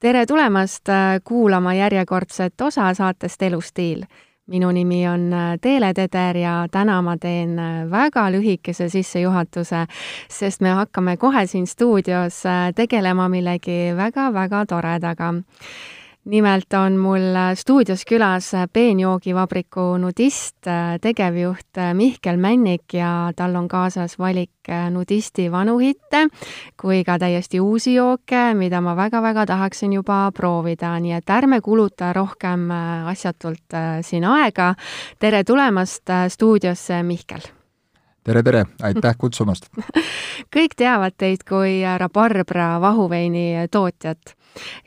tere tulemast äh, kuulama järjekordset osa saatest Elustiil. minu nimi on äh, Teele Teder ja täna ma teen äh, väga lühikese sissejuhatuse, sest me hakkame kohe siin stuudios tegelema millegi väga-väga toredaga nimelt on mul stuudios külas peenjoogivabriku nudist, tegevjuht Mihkel Männik ja tal on kaasas valik nudisti vanu hitte kui ka täiesti uusi jooke, mida ma väga-väga tahaksin juba proovida, nii et ärme kuluta rohkem asjatult siin aega. tere tulemast stuudiosse, Mihkel! tere, tere, aitäh kutsumast kõik teavad teid kui Rabarbra vahuveini tootjat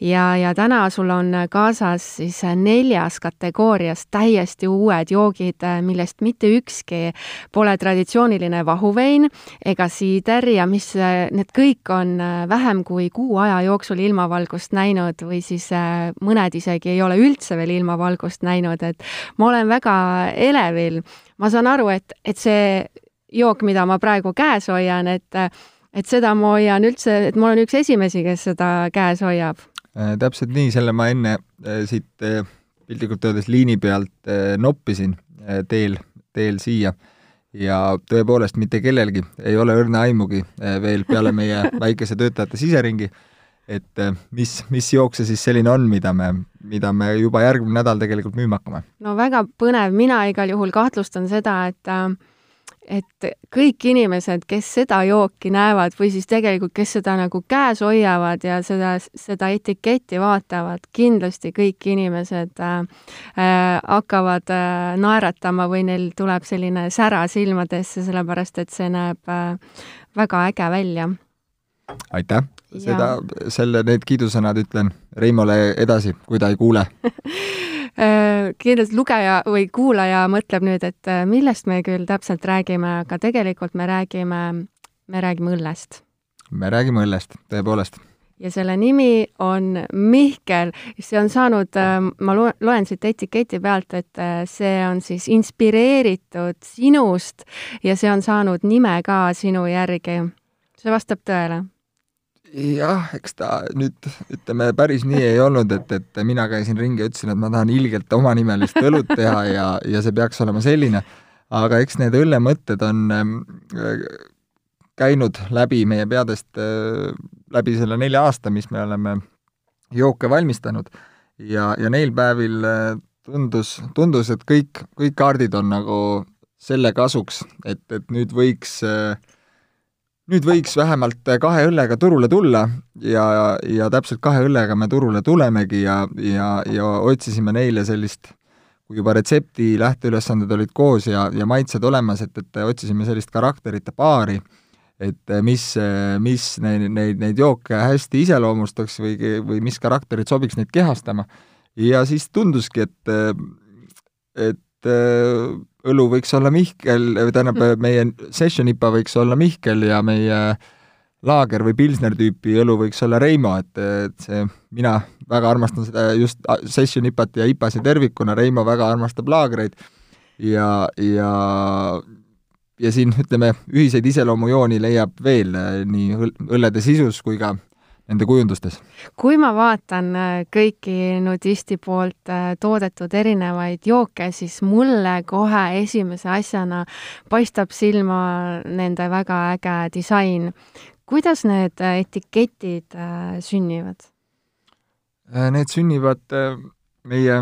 ja, ja täna sul on kaasas siis neljas kategoorias täiesti uued joogid, millest mitte ükski pole traditsiooniline vahuvein ega siider ja mis, need kõik on vähem kui kuu aja jooksul ilmavalgust näinud või siis äh, mõned isegi ei ole üldse veel ilmavalgust näinud, et ma olen väga elevil. ma saan aru, et, et see jook, mida ma praegu käes hoian, et et seda ma hoian üldse, et ma olen üks esimesi, kes seda käes hoiab äh,. täpselt nii, selle ma enne äh, siit äh, piltlikult öeldes liini pealt äh, noppisin äh, teel, teel siia ja tõepoolest mitte kellelgi ei ole õrna aimugi äh, veel peale meie väikese töötajate siseringi, et äh, mis, mis jook see siis selline on, mida me, mida me juba järgmine nädal tegelikult müüma hakkame? no väga põnev, mina igal juhul kahtlustan seda, et äh, et kõik inimesed, kes seda jooki näevad või siis tegelikult, kes seda nagu käes hoiavad ja seda, seda etiketti vaatavad, kindlasti kõik inimesed äh, äh, hakkavad äh, naeratama või neil tuleb selline sära silmadesse, sellepärast et see näeb äh, väga äge välja. aitäh! seda, selle, need kiidusõnad ütlen Reimole edasi, kui ta ei kuule kindlasti lugeja või kuulaja mõtleb nüüd, et äh, millest me küll täpselt räägime, aga tegelikult me räägime, me räägime õllest. me räägime õllest, tõepoolest. ja selle nimi on Mihkel, see on saanud, äh, ma loen siit etiketi pealt, et see on siis inspireeritud sinust ja see on saanud nime ka sinu järgi. see vastab tõele? Jah, eks ta nüüd ütleme, päris nii ei olnud, et, et mina käisin ringi ja ütlesin, et ma tahan ilgelt omanimelist õlut teha ja, ja see peaks olema selline, aga eks need õllemõtted on äh, käinud läbi meie peadest äh, läbi selle nelja aasta, mis me oleme jooke valmistanud. Ja, ja neil päevil äh, tundus, tundus, et kõik, kõik kaardid on nagu selle kasuks, et, et nüüd võiks äh, nüüd võiks vähemalt kahe õllega turule tulla ja, ja täpselt kahe õllega me turule tulemegi ja, ja, ja otsisime neile sellist, kui juba retsepti lähteülesanded olid koos ja, ja maitsed olemas, et, et otsisime sellist karakterite paari, et mis, mis neid, neid, neid jooke hästi iseloomustaks või, või mis karakterid sobiks neid kehastama. ja siis tunduski, et, et õlu võiks olla Mihkel, tähendab, meie session IPA võiks olla Mihkel ja meie laager või pilsner tüüpi õlu võiks olla Reimo, et, et see, mina väga armastan seda just session IPA-t ja IPA-sid tervikuna, Reimo väga armastab laagreid. Ja, ja ja siin ütleme, ühiseid iseloomujooni leiab veel nii õllede sisus kui ka nende kujundustes? kui ma vaatan äh, kõiki nudisti poolt äh, toodetud erinevaid jooke, siis mulle kohe esimese asjana paistab silma nende väga äge disain. kuidas need äh, etiketid sünnivad? Need sünnivad meie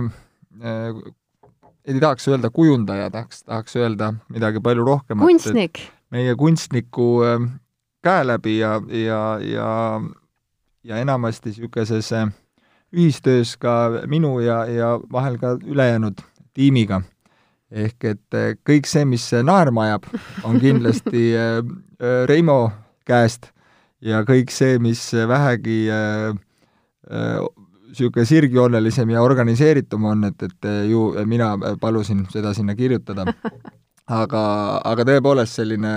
ei tahaks öelda kujundaja, tahaks, tahaks öelda midagi palju rohkemat. kunstnik. meie kunstniku käe läbi ja, ja, ja ja enamasti niisuguses äh, ühistöös ka minu ja, ja vahel ka ülejäänud tiimiga. ehk et äh, kõik see, mis naerma ajab, on kindlasti äh, Reimo käest ja kõik see, mis vähegi niisugune sirgjoonelisem ja organiseeritum on, et, et ju mina palusin seda sinna kirjutada. aga, aga tõepoolest selline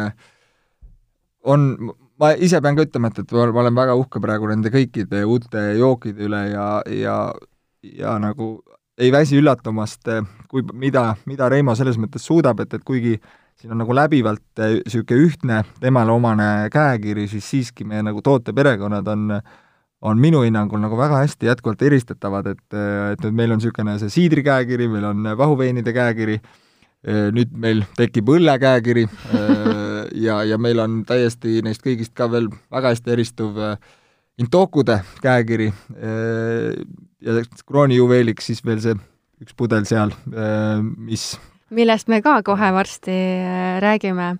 on, ma ise pean ka ütlema, et, et ma olen väga uhke praegu nende kõikide uute jookide üle ja, ja, ja nagu ei väsi üllatumast, kui, mida, mida Reimo selles mõttes suudab, et, et kuigi siin on nagu läbivalt niisugune ühtne temale omane käekiri, siis siiski meie nagu tooteperekonnad on, on minu hinnangul nagu väga hästi jätkuvalt eristatavad, et, et nüüd meil on niisugune see siidrikäekiri, meil on vahuveinide käekiri, nüüd meil tekib õllekäekiri ja, ja meil on täiesti neist kõigist ka veel väga hästi eristuv Intokude käekiri ja kroonijuveeliks siis veel see üks pudel seal, mis millest me ka kohe varsti äh, räägime.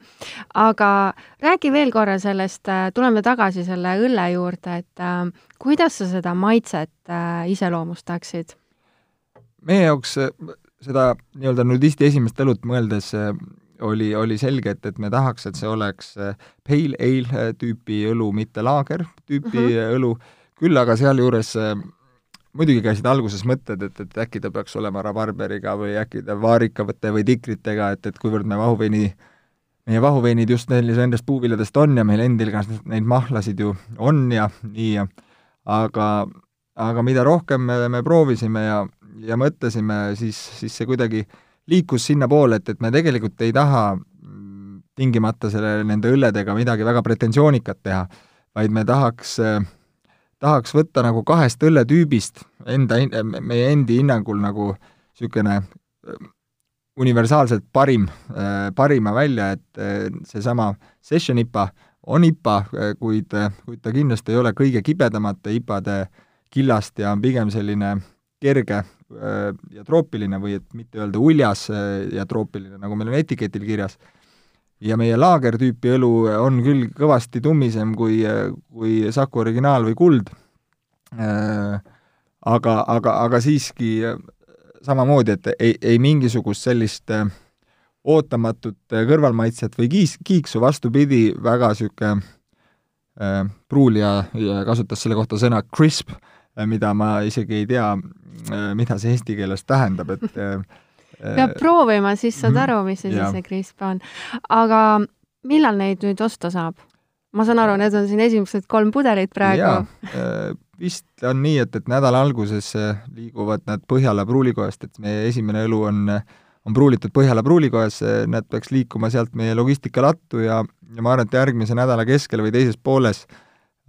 aga räägi veel korra sellest, äh, tuleme tagasi selle õlle juurde, et äh, kuidas sa seda maitset iseloomustaksid? meie jaoks seda nii-öelda nudisti esimest õlut mõeldes oli, oli selge, et, et me tahaks, et see oleks pale ale tüüpi õlu, mitte laager tüüpi mm -hmm. õlu, küll aga sealjuures muidugi käisid alguses mõtted, et, et äkki ta peaks olema rabarberiga või äkki ta vaarikavõte või tikritega, et, et kuivõrd me vahuveini, meie vahuveinid just neil nendest puuviljadest on ja meil endil ka neid mahlasid ju on ja nii ja aga, aga mida rohkem me, me proovisime ja, ja mõtlesime, siis, siis see kuidagi liikus sinnapoole, et, et me tegelikult ei taha tingimata selle, nende õlledega midagi väga pretensioonikat teha, vaid me tahaks tahaks võtta nagu kahest õlletüübist enda, meie endi hinnangul nagu niisugune äh, universaalselt parim, äh, parima välja, et äh, seesama Session IPA on IPA, kuid, kuid ta kindlasti ei ole kõige kibedamate IPA-de killast ja on pigem selline kerge ja troopiline või et mitte öelda uljas ja troopiline, nagu meil on etiketil kirjas. Ja meie laagertüüpi õlu on küll kõvasti tummisem kui, kui Saku originaal või kuld, äh, aga, aga, aga siiski samamoodi, et ei, ei mingisugust sellist äh, ootamatut kõrvalmaitset või kiis, kiiksu, vastupidi, väga niisugune äh, Pruulija kasutas selle kohta sõna crisp, mida ma isegi ei tea, mida see eesti keeles tähendab, et peab proovima, siis saad mhm. aru, mis asi see krisp on. aga millal neid nüüd osta saab? ma saan aru, need on siin esimesed kolm pudelit praegu. Äh, vist on nii, et, et nädala alguses äh, liiguvad nad Põhjala pruulikojast, et meie esimene õlu on, on pruulitud Põhjala pruulikojas, nad peaks liikuma sealt meie logistikalattu ja, ja ma arvan, et järgmise nädala keskel või teises pooles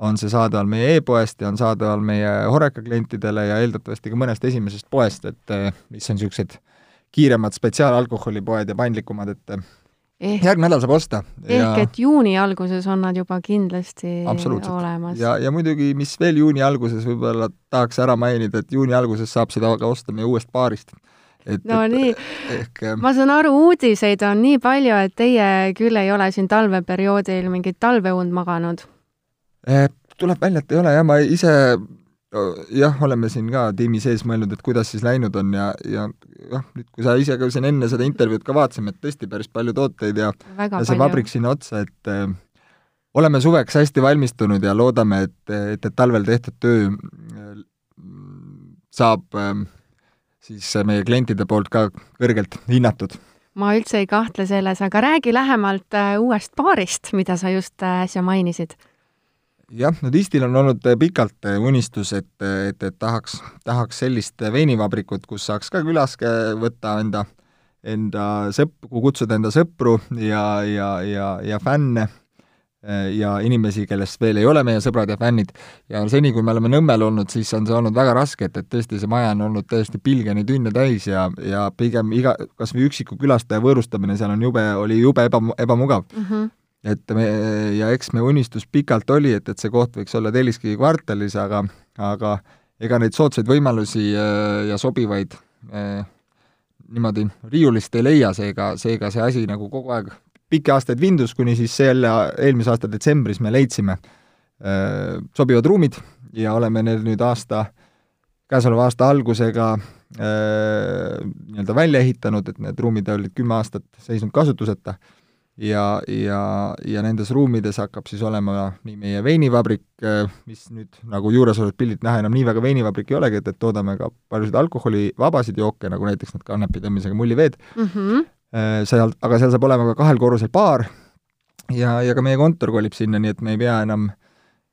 on see saadaval meie e-poest ja on saadaval meie Horeca klientidele ja eeldatavasti ka mõnest esimesest poest, et äh, mis on niisugused kiiremad spetsiaalalkoholipoed ja paindlikumad, et ehk, järgmine nädal saab osta. ehk et juuni alguses on nad juba kindlasti olemas. ja, ja muidugi, mis veel juuni alguses võib-olla tahaks ära mainida, et juuni alguses saab seda ka osta meie uuest baarist. et, no et, nii, ehk ma saan aru, uudiseid on nii palju, et teie küll ei ole siin talveperioodil mingit talveund maganud eh,? Tuleb välja, et ei ole jah, ma ise jah, oleme siin ka tiimi sees mõelnud, et kuidas siis läinud on ja, ja jah, nüüd kui sa ise ka siin enne seda intervjuud ka vaatasime, et tõesti päris palju tooteid ja, ja see palju. vabrik sinna otsa, et äh, oleme suveks hästi valmistunud ja loodame, et, et, et talvel tehtud töö äh, saab äh, siis meie klientide poolt ka kõrgelt hinnatud ma üldse ei kahtle selles, aga räägi lähemalt äh, uuest baarist, mida sa just äsja mainisid jah, nudistil on olnud äh, pikalt äh, unistus, et, äh, et, et tahaks, tahaks sellist veinivabrikut, kus saaks ka külas võtta enda, enda sõp-, kutsuda enda sõpru ja, ja, ja, ja fänne ja inimesi, kellest veel ei ole meie sõbrad ja fännid. ja seni, kui me oleme Nõmmel olnud, siis on see olnud väga raske, et, et tõesti see maja on olnud täiesti pilgeni tünne täis ja, ja pigem iga, kas või üksiku külastaja võõrustamine seal on jube, oli jube eba, ebamugav mm. -hmm et me, ja eks me unistus pikalt oli, et, et see koht võiks olla Telliskivi kvartalis, aga, aga ega neid soodsaid võimalusi äh, ja sobivaid eh, niimoodi riiulist ei leia, seega, seega see asi nagu kogu aeg pikki aastaid vindus, kuni siis selle, eelmise aasta detsembris me leidsime eh, sobivad ruumid ja oleme need nüüd aasta, käesoleva aasta algusega nii-öelda välja ehitanud, et need ruumid olid kümme aastat seisnud kasutuseta ja, ja, ja nendes ruumides hakkab siis olema nii meie veinivabrik, äh, mis nüüd nagu juuresolevalt pildilt näha enam nii väga veinivabrik ei olegi, et, et toodame ka paljusid alkoholivabasid jooke, nagu näiteks need kanepi tõmmisega mulliveed mm. -hmm. seal, aga seal saab olema ka kahel korrusel baar ja, ja ka meie kontor kolib sinna, nii et me ei pea enam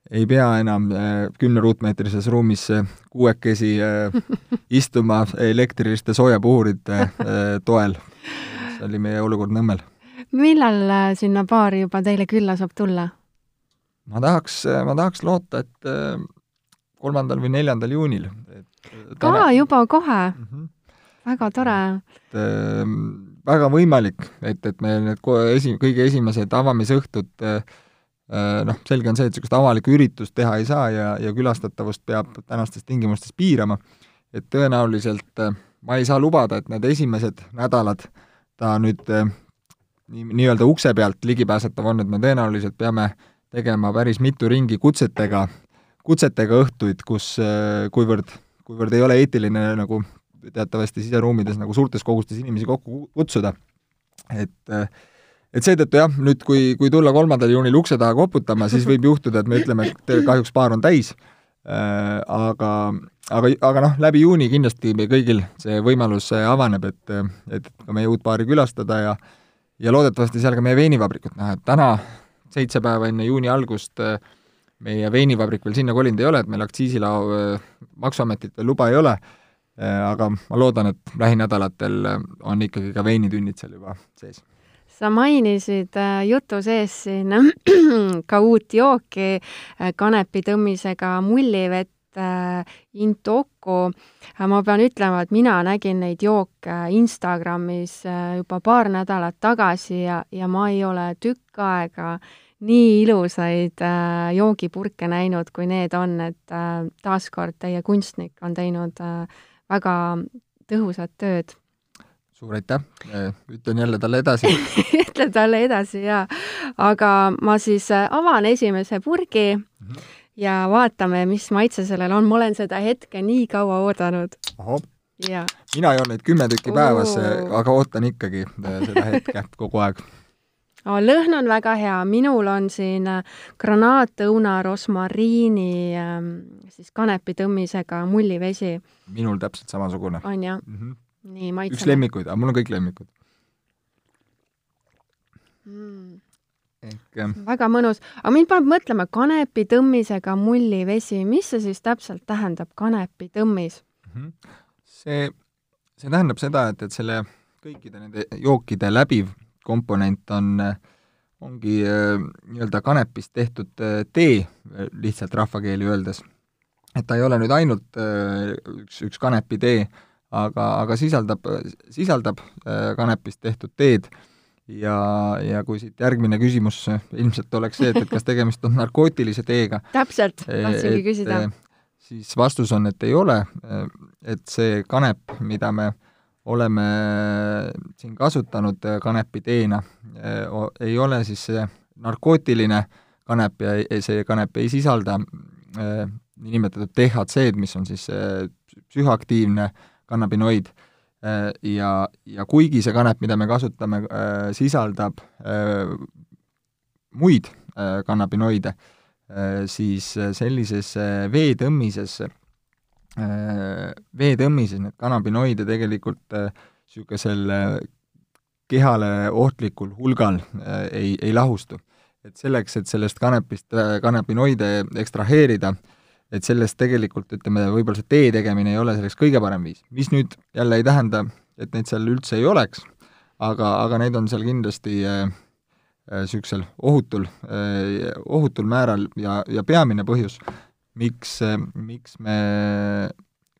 ei pea enam äh, kümne ruutmeetrises ruumis kuuekesi istuma elektriliste soojapuhurite toel. see oli meie olukord Nõmmel millal äh, sinna baari juba teile külla saab tulla? ma tahaks, äh, ma tahaks loota, et äh, kolmandal või neljandal juunil. ka juba kohe mm? -hmm. väga tore. et äh, väga võimalik, et, et meil need esi-, kõige esimesed avamisõhtud noh, selge on see, et niisugust avalikku üritust teha ei saa ja, ja külastatavust peab tänastes tingimustes piirama, et tõenäoliselt ma ei saa lubada, et need esimesed nädalad ta nüüd nii, nii-öelda ukse pealt ligipääsetav on, et me tõenäoliselt peame tegema päris mitu ringi kutsetega, kutsetega õhtuid, kus äh, kuivõrd, kuivõrd ei ole eetiline nagu teatavasti siseruumides nagu suurtes kogustes inimesi kokku kutsuda, et et seetõttu jah, nüüd kui, kui tulla kolmandal juunil ukse taha koputama, siis võib juhtuda, et me ütleme, et kahjuks baar on täis, aga, aga, aga noh, läbi juuni kindlasti meil kõigil see võimalus avaneb, et, et ka meie uut baari külastada ja ja loodetavasti seal ka meie veinivabrikut näha, et täna, seitse päeva enne juuni algust, meie veinivabrik veel sinna kolinud ei ole, et meil aktsiisilao Maksuametilt veel luba ei ole, aga ma loodan, et lähinädalatel on ikkagi ka veinitünnid seal juba sees. Sa mainisid jutu sees siin ka uut jooki kanepi tõmmisega mullivett äh, Intoko. ma pean ütlema, et mina nägin neid jooke Instagramis äh, juba paar nädalat tagasi ja, ja ma ei ole tükk aega nii ilusaid äh, joogipurke näinud, kui need on, et äh, taaskord teie kunstnik on teinud äh, väga tõhusat tööd. Suur aitäh, äh, ütlen jälle talle edasi. Ütle talle edasi jaa, aga ma siis äh, avan esimese purgi. Mm. -hmm ja vaatame, mis maitse sellel on, ma olen seda hetke nii kaua oodanud. mina joon neid kümme tükki päevas, aga ootan ikkagi äh, seda hetke kogu aeg oh,. lõhn on väga hea, minul on siin äh, granaatõuna rosmariini ähm, siis kanepi tõmmisega mullivesi. minul täpselt samasugune. on jah mm? -hmm. nii, maitseme. üks lemmikuid, aga mul on kõik lemmikud mm ehk väga mõnus, aga mind paneb mõtlema, kanepi tõmmisega mullivesi, mis see siis täpselt tähendab, kanepi tõmmis mm? -hmm. see, see tähendab seda, et, et selle kõikide nende jookide läbiv komponent on, ongi äh, nii-öelda kanepist tehtud äh, tee, lihtsalt rahvakeeli öeldes. et ta ei ole nüüd ainult äh, üks, üks kanepitee, aga, aga sisaldab, sisaldab kanepist tehtud teed ja, ja kui siit järgmine küsimus ilmselt oleks see, et, et kas tegemist on narkootilise teega. täpselt, tahtsingi küsida. siis vastus on, et ei ole, et see kanep, mida me oleme siin kasutanud kanepiteena, ei ole siis see narkootiline kanep ja see kanep ei sisalda niinimetatud DHC-d, mis on siis psühhoaktiivne kannabinoid ja, ja kuigi see kanep, mida me kasutame, äh, sisaldab äh, muid kannabinoide, siis sellises veetõmmises, veetõmmises need kannabinoide tegelikult niisugusel kehale ohtlikul hulgal ei, ei lahustu. et selleks, et sellest kanepist kannabinoide ekstraheerida, et sellest tegelikult, ütleme, võib-olla see tee tegemine ei ole selleks kõige parem viis, mis nüüd jälle ei tähenda, et neid seal üldse ei oleks, aga, aga neid on seal kindlasti niisugusel äh, äh, ohutul äh,, ohutul määral ja, ja peamine põhjus, miks äh,, miks me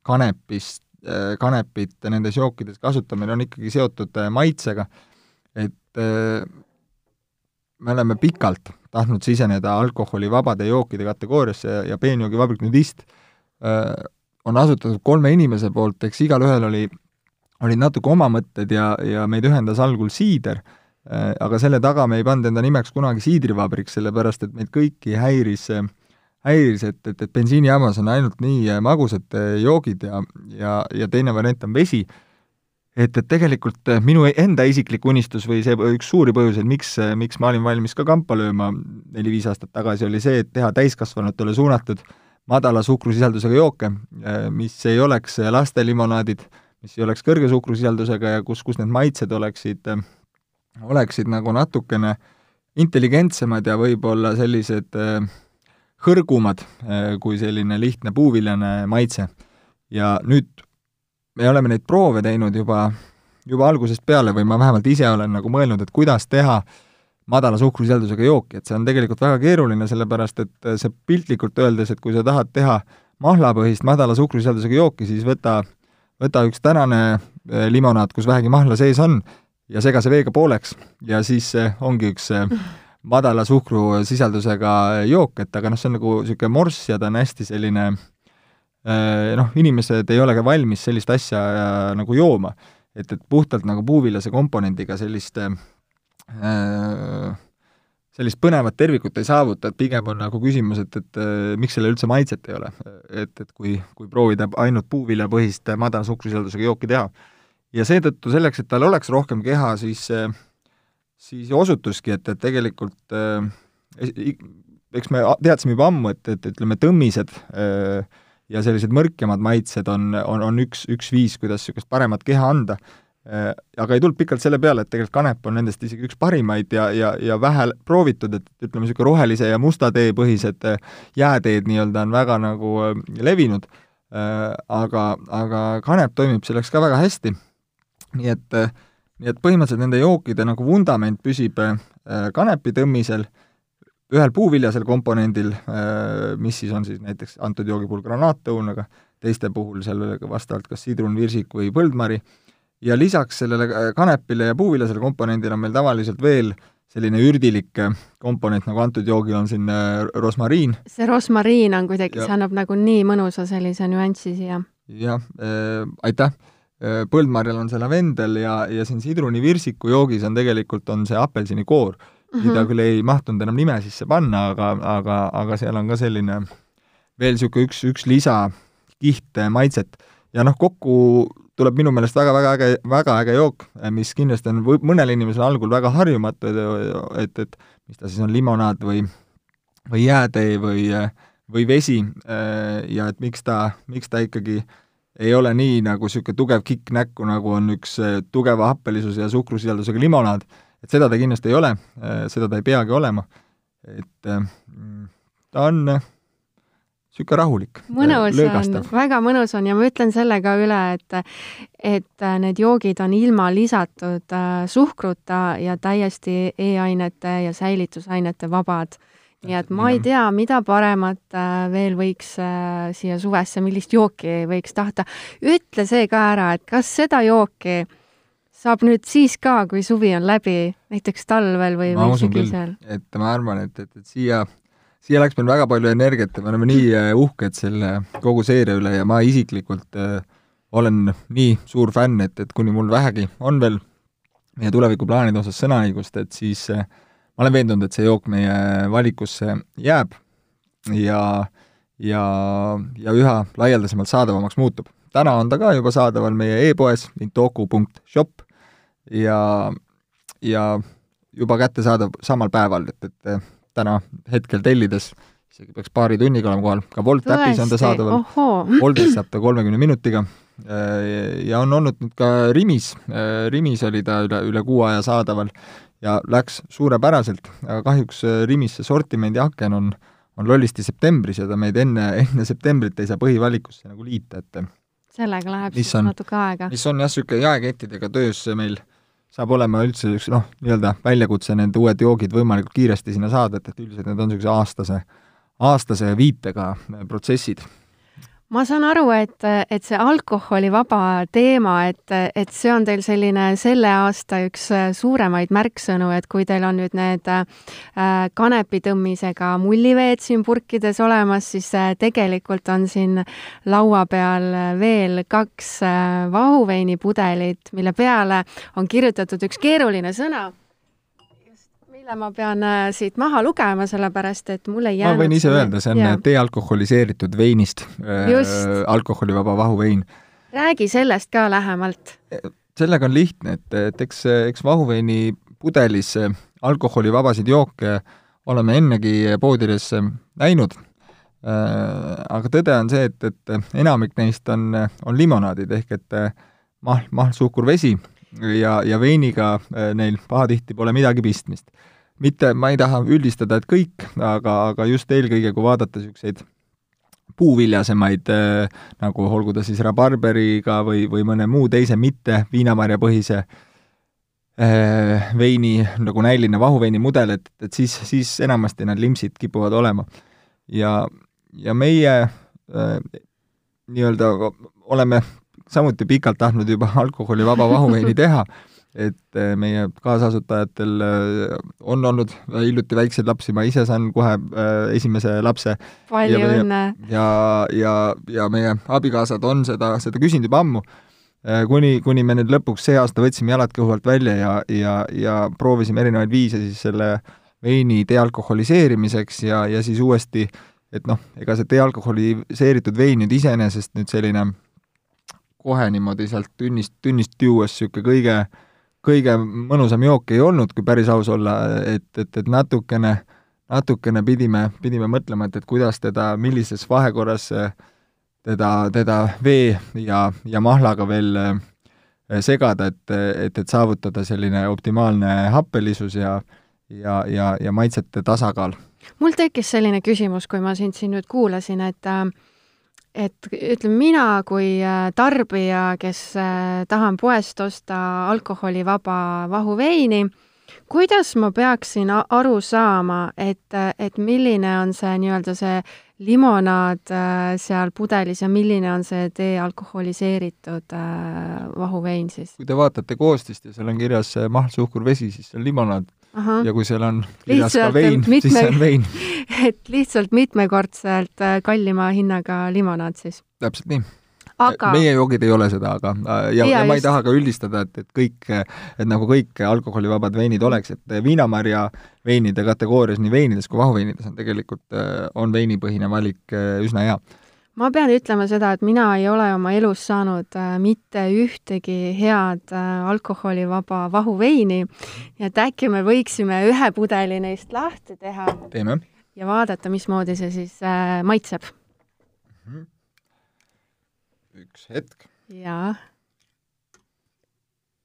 kanepist äh,, kanepit nendes jookides kasutame, on ikkagi seotud äh, maitsega, et äh, me oleme pikalt tahtnud siseneda alkoholivabade jookide kategooriasse ja, ja peenjoogivabrik Nudist äh, on asutatud kolme inimese poolt, eks igalühel oli, olid natuke oma mõtted ja, ja meid ühendas algul siider äh,, aga selle taga me ei pannud enda nimeks kunagi siidrivabrik, sellepärast et meid kõiki häiris häiris, et, et, et bensiinijaamas on ainult nii magusad joogid ja, ja, ja teine variant on vesi et, et tegelikult äh, minu enda isiklik unistus või see üks suuri põhjuseid, miks, äh, miks ma olin valmis ka kampa lööma neli-viis aastat tagasi, oli see, et teha täiskasvanutele suunatud madala suhkrusisaldusega jooke, äh, mis ei oleks lastelimonaadid, mis ei oleks kõrge suhkrusisaldusega ja kus, kus need maitsed oleksid, oleksid nagu natukene intelligentsemad ja võib-olla sellised hõrgumad kui selline lihtne puuviljane maitse. ja nüüd me oleme neid proove teinud juba, juba algusest peale või ma vähemalt ise olen nagu mõelnud, et kuidas teha madala suhkrusisaldusega jooki, et see on tegelikult väga keeruline, sellepärast et see piltlikult öeldes, et kui sa tahad teha mahlapõhist madala suhkrusisaldusega jooki, siis võta, võta üks tänane äh, limonaad, kus vähegi mahla sees on, ja sega see veega pooleks ja siis ongi üks madala suhkrusisaldusega jook, et aga noh, see on nagu niisugune morss ja ta on hästi selline noh, inimesed ei ole ka valmis sellist asja nagu jooma. et, et puhtalt nagu puuviljase komponendiga sellist äh, sellist põnevat tervikut ei saavuta, et pigem on nagu küsimus, et, et äh, miks sellel üldse maitset ei ole. et, et kui, kui proovida ainult puuviljapõhist madala suhkrusisaldusega jooki teha. ja seetõttu selleks, et tal oleks rohkem keha, siis, siis osutuski, et, et tegelikult äh, eks me teadsime juba ammu, et, et ütleme, tõmmised äh, ja sellised mõrkemad maitsed on, on, on üks, üks viis, kuidas niisugust paremat keha anda. Äh, aga ei tulnud pikalt selle peale, et tegelikult kanep on nendest isegi üks parimaid ja, ja, ja vähe proovitud, et ütleme, niisugune rohelise ja musta tee põhised äh, jääteed nii-öelda on väga nagu äh, levinud, aga, aga kanep toimib selleks ka väga hästi. nii et, nii et põhimõtteliselt nende jookide nagu vundament püsib kanepi tõmmisel, ühel puuviljasel komponendil, mis siis on siis näiteks antud joogi puhul granaatõun, aga teiste puhul seal vastavalt kas sidrun, virsik või põldmari, ja lisaks sellele äh, kanepile ja puuviljasele komponendile on meil tavaliselt veel selline ürdilik äh, komponent, nagu antud joogil on siin äh, rosmariin. see rosmariin on kuidagi, see annab nagu nii mõnusa sellise nüansi siia. jah äh,, aitäh äh,! Põldmarjal on see lavendel ja, ja siin sidrunivirsiku joogis on tegelikult, on see apelsinikoor mm, -hmm. mida küll ei mahtunud enam nime sisse panna, aga, aga, aga seal on ka selline veel niisugune üks, üks lisakiht maitset. ja noh, kokku tuleb minu meelest väga-väga äge, väga äge jook, mis kindlasti on või mõnel inimesel algul väga harjumatu, et, et mis ta siis on, limonaad või, või jäätee või, või vesi ja et miks ta, miks ta ikkagi ei ole nii nagu niisugune tugev kikk näkku, nagu on üks tugeva happelisuse ja suhkrusisaldusega limonaad, et seda ta kindlasti ei ole, seda ta ei peagi olema. et mm, ta on niisugune rahulik. mõnus on, väga mõnus on ja ma ütlen selle ka üle, et et need joogid on ilma lisatud äh, suhkruta ja täiesti E-ainete ja säilitusainete vabad. nii et ma ei tea, mida paremat äh, veel võiks äh, siia suvesse, millist jooki võiks tahta. ütle see ka ära, et kas seda jooki saab nüüd siis ka, kui suvi on läbi, näiteks talvel või, või sügisel? et ma arvan, et, et, et siia siia läks meil väga palju energiat ja me oleme nii äh, uhked selle kogu seeria üle ja ma isiklikult äh, olen nii suur fänn, et, et kuni mul vähegi on veel meie tulevikuplaanide osas sõnaõigust, et siis äh, ma olen veendunud, et see jook meie valikusse jääb ja, ja, ja üha laialdasemalt saadavamaks muutub. täna on ta ka juba saadaval meie e-poes intoku.shop ja, ja juba kättesaadav samal päeval, et, et täna hetkel tellides, isegi peaks paari tunniga olema kohal, ka Wolt äpis on ta saadaval, Woltis saab ta kolmekümne minutiga. Ja on olnud nüüd ka Rimis, Rimis oli ta üle, üle kuu aja saadaval ja läks suurepäraselt, aga kahjuks Rimis see sortimendi aken on, on lollisti septembris ja ta meid enne, enne septembrit ei saa põhivalikusse nagu liita, et sellega läheb siis on, natuke aega. mis on jah, niisugune jaekettidega töös meil saab olema üldse üks noh, nii-öelda väljakutse need uued joogid võimalikult kiiresti sinna saada, et, et üldiselt need on niisuguse aastase, aastase viitega protsessid ma saan aru, et, et see alkoholivaba teema, et, et see on teil selline selle aasta üks suuremaid märksõnu, et kui teil on nüüd need äh, kanepitõmmisega mulliveed siin purkides olemas, siis äh, tegelikult on siin laua peal veel kaks äh, vahuveinipudelit, mille peale on kirjutatud üks keeruline sõna mille ma pean äh, siit maha lugema, sellepärast et mul ei jäänud ma võin ise öelda, see on yeah. dealkoholiseeritud veinist äh,, alkoholivaba vahuvein. räägi sellest ka lähemalt. sellega on lihtne, et, et eks, eks vahuveini pudelis alkoholivabasid jooke oleme ennegi poodides näinud äh,, aga tõde on see, et, et enamik neist on, on limonaadid ehk et mahl, mahl, suhkur, vesi ja, ja veiniga äh, neil pahatihti pole midagi pistmist mitte, ma ei taha üldistada, et kõik, aga, aga just eelkõige, kui vaadata niisuguseid puuviljasemaid äh, nagu olgu ta siis rabarberiga või, või mõne muu teise mitte viinamarjapõhise äh, veini nagu näiline vahuveini mudel, et, et siis, siis enamasti need limpsid kipuvad olema. ja, ja meie nii-öelda oleme samuti pikalt tahtnud juba alkoholivaba vahuveini teha, et meie kaasasutajatel on olnud hiljuti väikseid lapsi, ma ise saan kohe esimese lapse. palju õnne! ja, ja, ja meie abikaasad on seda, seda küsinud juba ammu kuni, kuni me nüüd lõpuks see aasta võtsime jalad kõhu alt välja ja, ja, ja proovisime erinevaid viise siis selle veini dealkoholiseerimiseks ja, ja siis uuesti, et noh, ega see dealkoholiseeritud vein nüüd iseenesest nüüd selline kohe niimoodi sealt tünnist, tünnist juues niisugune kõige, kõige mõnusam jook ei olnud, kui päris aus olla, et, et, et natukene, natukene pidime, pidime mõtlema, et, et kuidas teda, millises vahekorras teda, teda vee ja, ja mahlaga veel eh, segada, et, et, et saavutada selline optimaalne happelisus ja ja, ja, ja maitsete tasakaal. mul tekkis selline küsimus, kui ma sind siin nüüd kuulasin, et äh, et ütleme, mina kui äh, tarbija, kes äh, tahan poest osta alkoholivaba vahuveini, kuidas ma peaksin aru saama, et, et milline on see nii-öelda see limonaad äh, seal pudelis ja milline on see dealkoholiseeritud vahuvein siis? kui te vaatate koostist ja seal on kirjas mahl, suhkur, vesi, siis see on limonaad Aha. ja kui seal on kirjas ka vein siis see on vein et lihtsalt mitmekordselt äh, kallima hinnaga limonaad siis? täpselt nii aga meie joogid ei ole seda, aga äh, ja, ja, ja ma ei taha ka üldistada, et, et kõik, et nagu kõik alkoholivabad veinid oleks, et viinamarja veinide kategoorias nii veinides kui vahuveinides on tegelikult, äh, on veinipõhine valik üsna hea ma pean ütlema seda, et mina ei ole oma elus saanud äh, mitte ühtegi head äh, alkoholivaba vahuveini ja et äkki me võiksime ühe pudeli neist lahti teha. teeme. ja vaadata, mismoodi see siis äh, maitseb. -hmm. üks hetk. jaa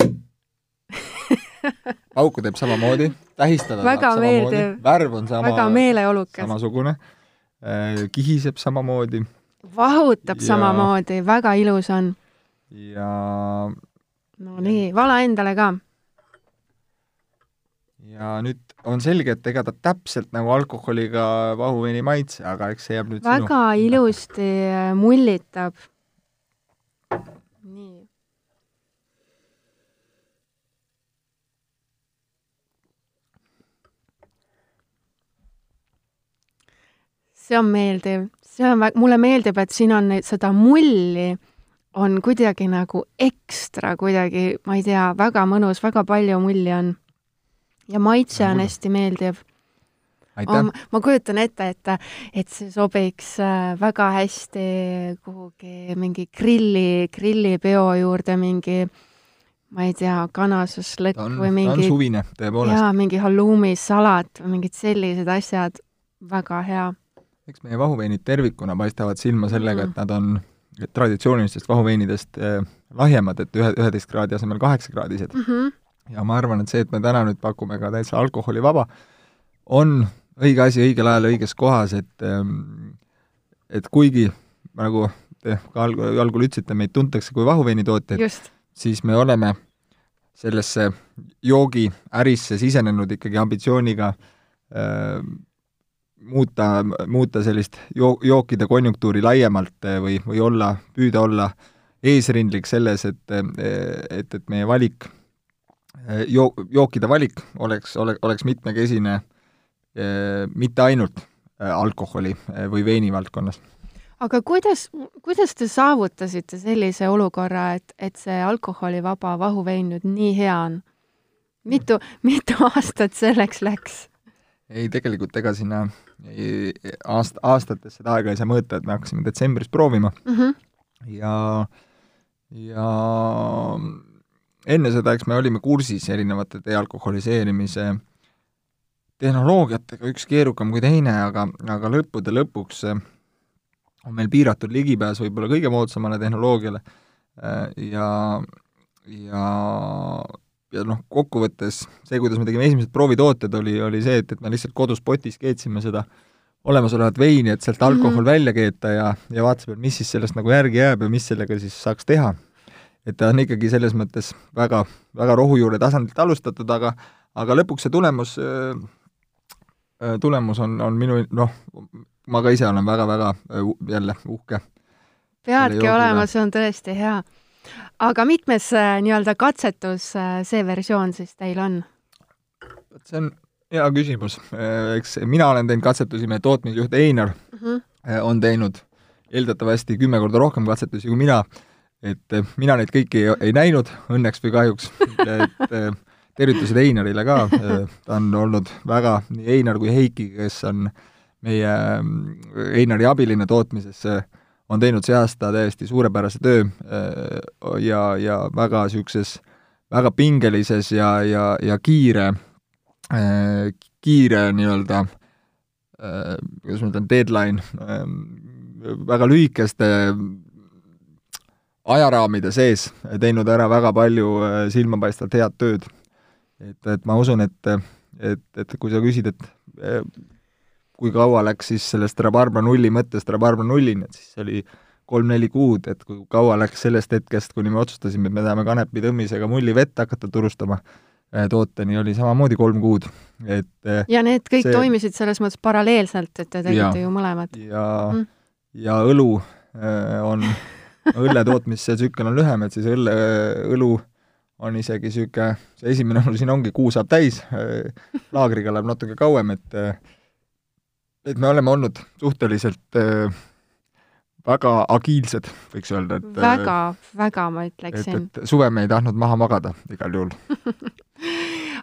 pauku teeb samamoodi, tähistada väga samamoodi, värv on sama, väga meeleolukas. samasugune, kihiseb samamoodi vahutab ja... samamoodi, väga ilus on. ja no nii, vala endale ka. ja nüüd on selge, et ega ta täpselt nagu alkoholiga vahuveini ei maitse, aga eks see jääb nüüd väga sinu. ilusti mullitab. nii. see on meeldiv see on, mulle meeldib, et siin on neid, seda mulli on kuidagi nagu ekstra kuidagi, ma ei tea, väga mõnus, väga palju mulli on. ja maitse on hästi meeldiv. Oh, ma kujutan ette, et, et see sobiks äh, väga hästi kuhugi mingi grilli, grillipeo juurde, mingi ma ei tea, kanašašlõkk või mingi suvine, tõepoolest. jaa, mingi halloumisalat või mingid sellised asjad, väga hea eks meie vahuveinid tervikuna paistavad silma sellega, et nad on traditsioonilistest vahuveinidest eh, lahjemad, et ühe, üheteist kraadi asemel kaheksakraadised mm. -hmm. ja ma arvan, et see, et me täna nüüd pakume ka täitsa alkoholivaba, on õige asi õigel ajal õiges kohas, et ehm, et kuigi nagu te ka algul, algul ütlesite, meid tuntakse kui vahuveinitootjaid, siis me oleme sellesse joogiärisse sisenenud ikkagi ambitsiooniga äh, muuta, muuta sellist joo-, jookide konjunktuuri laiemalt eh, või, või olla, püüda olla eesrindlik selles, et, et, et meie valik, eh, joo-, jookide valik oleks, ole, oleks mitmekesine eh, mitte ainult alkoholi või veini valdkonnas. aga kuidas, kuidas te saavutasite sellise olukorra, et, et see alkoholivaba vahuvein nüüd nii hea on? mitu, mitu aastat selleks läks? Ei, tegelikult ega sinna aast-, aastates seda aega ei saa mõõta, et me hakkasime detsembris proovima mm -hmm. ja, ja enne seda, eks me olime kursis erinevate dealkoholiseerimise tehnoloogiatega, üks keerukam kui teine, aga, aga lõppude lõpuks on meil piiratud ligipääs võib-olla kõige moodsamale tehnoloogiale ja, ja ja noh, kokkuvõttes see, kuidas me tegime esimesed proovitooted, oli, oli see, et, et me lihtsalt kodus potis keetsime seda olemasolevat veini, et sealt alkohol mm -hmm. välja keeta ja, ja vaatasime, mis siis sellest nagu järgi jääb ja mis sellega siis saaks teha. et ta on ikkagi selles mõttes väga, väga rohujuure tasandilt alustatud, aga aga lõpuks see tulemus, tulemus on, on minu noh, ma ka ise olen väga-väga jälle uhke. peadki olema, see on tõesti hea. Aga mitmes nii-öelda katsetus see versioon siis teil on? vot see on hea küsimus. eks mina olen teinud katsetusi, meie tootmisjuht Einar mm -hmm. on teinud eeldatavasti kümme korda rohkem katsetusi kui mina, et mina neid kõiki ei, ei näinud, õnneks või kahjuks, et tervitused Einarile ka, ta on olnud väga, nii Einar kui Heiki, kes on meie Einari abiline tootmises, on teinud see aasta täiesti suurepärase töö ja, ja väga niisuguses, väga pingelises ja, ja, ja kiire, kiire nii-öelda, kuidas ma ütlen, deadline, väga lühikeste ajaraamide sees teinud ära väga palju silmapaistvalt head tööd. Et, et ma usun, et, et, et kui sa küsid, et kui kaua läks siis sellest rabarbra nulli mõttest rabarbra nullini, et siis see oli kolm-neli kuud, et kui kaua läks sellest hetkest, kuni me otsustasime, et me tahame kanepi tõmmisega mullivett hakata turustama eh, tooteni, oli samamoodi kolm kuud, et eh, ja need kõik see... toimisid selles mõttes paralleelselt, et te tegite ju mõlemat? ja mm., ja õlu äh, on, õlle tootmise tsükkel on lühem, et siis õlle, õlu on isegi niisugune, see esimene mul siin ongi, kuu saab täis, laagriga läheb natuke kauem, et et me oleme olnud suhteliselt väga agiilsed, võiks öelda, et väga, väga ma ütleksin. et, et suve me ei tahtnud maha magada igal juhul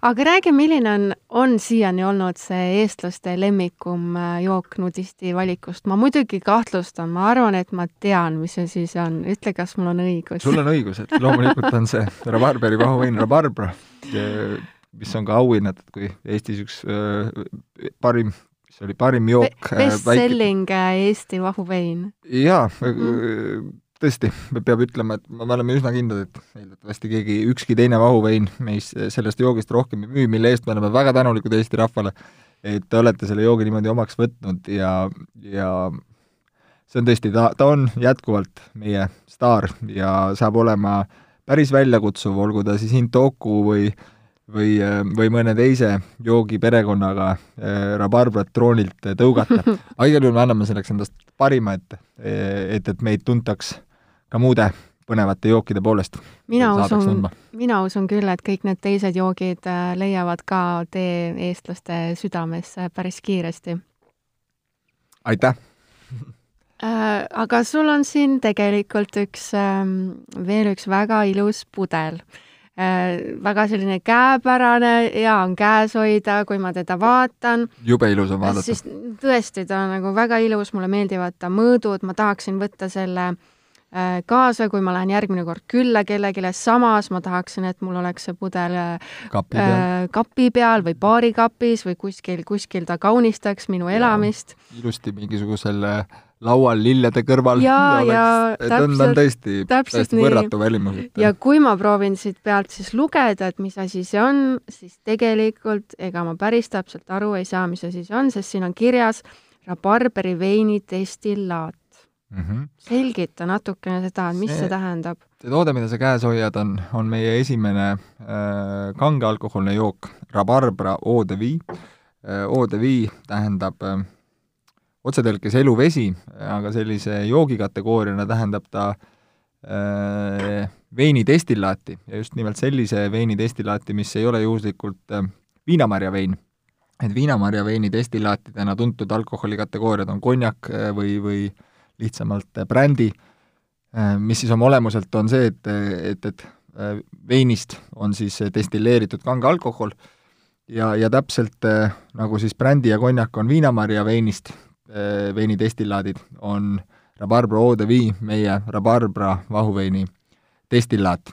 aga räägi, milline on, on siiani olnud see eestlaste lemmikum äh, jook nudisti valikust? ma muidugi kahtlustan, ma arvan, et ma tean, mis see siis on. ütle, kas mul on õigus? sul on õigus, et loomulikult on see rabarberi vahuvein Rabarbra, mis on ka auhinnatud kui Eestis üks äh, parim mis oli parim jook. Äh, Best-selling väike... Eesti vahuvein. jaa mm., tõesti, peab ütlema, et me oleme üsna kindlad, et eeldatavasti keegi, ükski teine vahuvein meis sellest joogist rohkem ei müü, mille eest me oleme väga tänulikud Eesti rahvale, et te olete selle joogi niimoodi omaks võtnud ja, ja see on tõesti, ta, ta on jätkuvalt meie staar ja saab olema päris väljakutsuv, olgu ta siis Intoku või või, või mõne teise joogiperekonnaga äh, rabarbrat troonilt tõugata. aga igal juhul me anname selleks endast parima, et, et, et meid tuntaks ka muude põnevate jookide poolest. mina usun, mina usun küll, et kõik need teised joogid äh, leiavad ka tee eestlaste südamesse päris kiiresti. aitäh äh, aga sul on siin tegelikult üks, ähm, veel üks väga ilus pudel äh, väga selline käepärane, hea on käes hoida, kui ma teda vaatan. jube ilus on vaadata. siis tõesti, ta on nagu väga ilus, mulle meeldivad ta mõõdud, ma tahaksin võtta selle äh, Äh, kaasa, kui ma lähen järgmine kord külla kellelegi, samas ma tahaksin, et mul oleks see pudel äh, kapi peal, äh, kapi peal või baarikapis või kuskil, kuskil ta kaunistaks minu ja, elamist. ilusti mingisugusel laual lillede kõrval. ja, ja, täpselt, ta on tõesti, täiesti võrratu välimus. ja kui ma proovin siit pealt siis lugeda, et mis asi see on, siis tegelikult ega ma päris täpselt aru ei saa, mis asi see on, sest siin on kirjas rabarberi veini destillaat mm. -hmm. selgita natukene seda, mis see, see tähendab. see toode, mida sa käes hoiad, on, on meie esimene äh, kange alkoholne jook, Rabarbra Eau de Vie äh,. Eau de Vie tähendab äh, otsetõlkes eluvesi, aga sellise joogikategooriana tähendab ta äh, veinidestillaati ja just nimelt sellise veinidestillaati, mis ei ole juhuslikult äh, viinamarjavein. et viinamarjaveini destillaatidena tuntud alkoholi kategooriad on konjak äh, või, või lihtsamalt äh, brändi, äh, mis siis oma olemuselt on see, et, et, et veinist on siis destilleeritud kange alkohol ja, ja täpselt nagu siis brändi ja konjak on viinamarja veinist, veinidestillaadid, on Rabarbra Eau de Vie, meie Rabarbra vahuveini destillaat.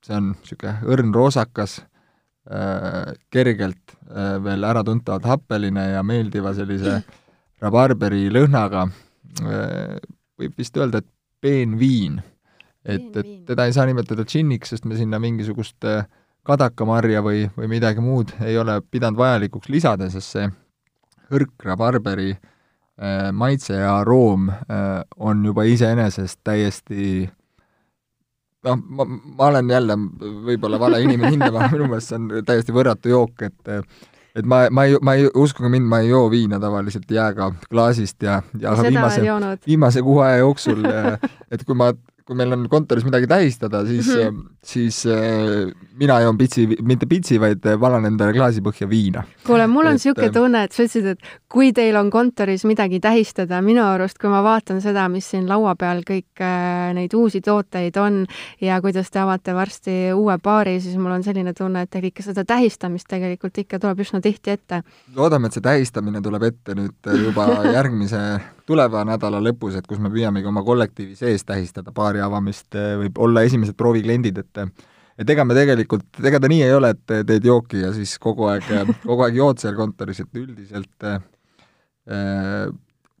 See on niisugune õrn roosakas, kergelt veel äratuntavalt happeline ja meeldiva sellise rabarberi lõhnaga, äh, võib vist öelda, et peenviin. et, et teda ei saa nimetada džinniks, sest me sinna mingisugust äh, kadakamarja või, või midagi muud ei ole pidanud vajalikuks lisada, sest see hõrk rabarberi äh, maitse ja aroom on juba iseenesest täiesti noh, ma, ma olen jälle võib-olla vale inimene hindama, minu meelest see on täiesti võrratu jook, et et ma, ma ei, ma ei, uskuge mind, ma ei joo viina tavaliselt jääga klaasist ja, ja aga viimase, viimase kuu aja jooksul, et kui ma kui meil on kontoris midagi tähistada, siis mm, -hmm. siis äh, mina joon pitsi, mitte pitsi, vaid valan endale klaasipõhja viina. kuule, mul on niisugune tunne, et sa ütlesid, et kui teil on kontoris midagi tähistada, minu arust, kui ma vaatan seda, mis siin laua peal kõik äh, neid uusi tooteid on ja kuidas te avate varsti uue baari, siis mul on selline tunne, et teil ikka seda tähistamist tegelikult ikka tuleb üsna tihti ette. loodame, et see tähistamine tuleb ette nüüd juba järgmise tuleva nädala lõpus, et kus me püüamegi oma kollektiivi sees tähistada baari avamist, võib olla esimesed proovikliendid, et et ega me tegelikult, ega ta nii ei ole, et teed jooki ja siis kogu aeg, kogu aeg jood seal kontoris, et üldiselt äh,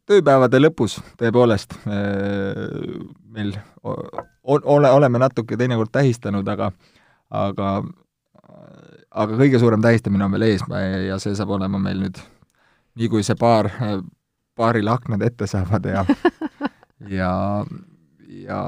tööpäevade lõpus tõepoolest äh, meil ole, oleme natuke teinekord tähistanud, aga aga aga kõige suurem tähistamine on veel ees ja see saab olema meil nüüd, nii kui see baar baarile aknad ette saavad ja ja, ja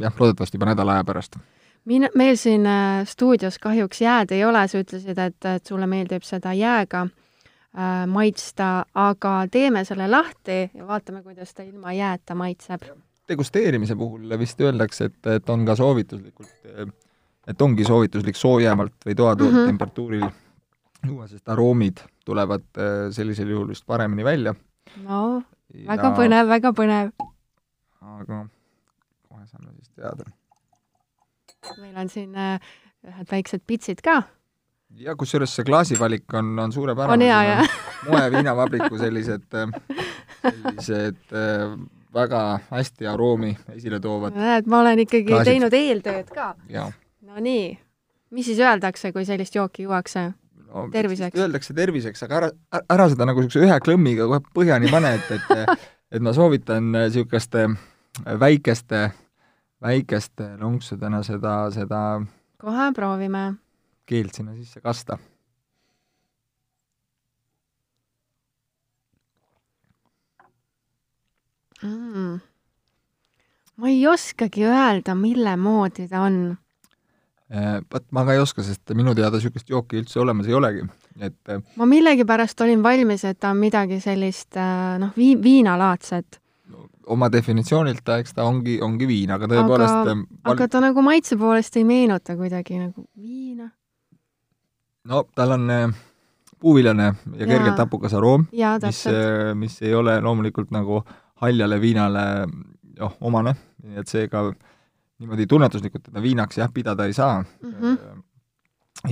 jah, loodetavasti juba nädala aja pärast. min-, meil siin äh, stuudios kahjuks jääd ei ole, sa ütlesid, et, et sulle meeldib seda jääga äh, maitsta, aga teeme selle lahti ja vaatame, kuidas ta ilma jääta maitseb. degusteerimise puhul vist öeldakse, et, et on ka soovituslikult, et ongi soovituslik soojemalt või toatemperatuuril mm -hmm. juua, sest aroomid tulevad äh, sellisel juhul just paremini välja no väga ja... põnev, väga põnev. aga kohe saame siis teada. meil on siin äh, ühed väiksed pitsid ka. ja kusjuures see klaasivalik on, on suurepärane. on hea, jah? moeviinavabriku sellised, äh, sellised äh, väga hästi aroomi esile toovad. näed, ma olen ikkagi klaasid. teinud eeltööd ka. no nii, mis siis öeldakse, kui sellist jooki juuakse? No, terviseks. Öeldakse terviseks, aga ära, ära seda nagu niisuguse ühe klõmmiga kohe põhjani pane, et, et et ma soovitan niisuguste väikeste, väikeste lonksudena seda, seda kohe proovime. keelt sinna sisse kasta mm.. ma ei oskagi öelda, mille moodi ta on Äh, vot ma ka ei oska, sest minu teada niisugust jooki üldse olemas ei olegi, et äh, ma millegipärast olin valmis, et ta on midagi sellist äh, noh, vii-, viinalaadset. oma definitsioonilt ta, eks ta ongi, ongi viin, aga tõepoolest aga, val... aga ta nagu maitse poolest ei meenuta kuidagi nagu viina. no tal on puuviljane ja, ja kergelt hapukas aroom, mis, mis ei ole loomulikult nagu haljale viinale noh, omane, nii et seega ka niimoodi tunnetuslikult teda viinaks jah, pidada ei saa mm. -hmm.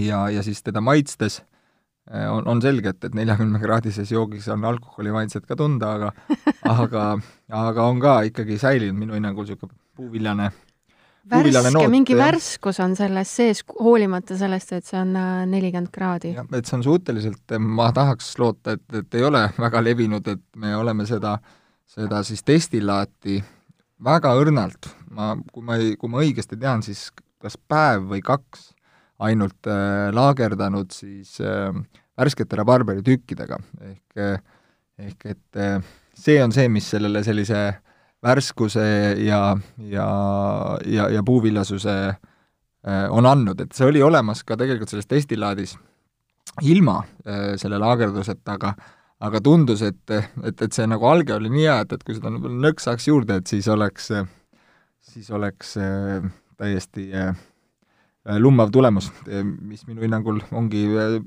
ja, ja siis teda maitstes äh, on, on selge, et, et neljakümnekraadises joogis on alkoholimaitset ka tunda, aga aga, aga on ka ikkagi säilinud minu hinnangul niisugune puuviljane värske, mingi värskus on selles sees, hoolimata sellest, et see on äh, nelikümmend kraadi. jah, et see on suhteliselt, ma tahaks loota, et, et ei ole väga levinud, et me oleme seda, seda siis destillaati väga õrnalt, ma, kui ma ei, kui ma õigesti tean, siis kas päev või kaks ainult äh, laagerdanud siis äh, värskete rabarberi tükkidega, ehk äh, ehk et äh, see on see, mis sellele sellise värskuse ja, ja, ja, ja puuviljasuse äh, on andnud, et see oli olemas ka tegelikult selles testilaadis ilma äh, selle laagerduseta, aga aga tundus, et, et, et see nagu alge oli nii hea, et, et kui seda nagu nõks saaks juurde, et siis oleks, siis oleks äh, täiesti äh, lummav tulemus, mis minu hinnangul ongi äh,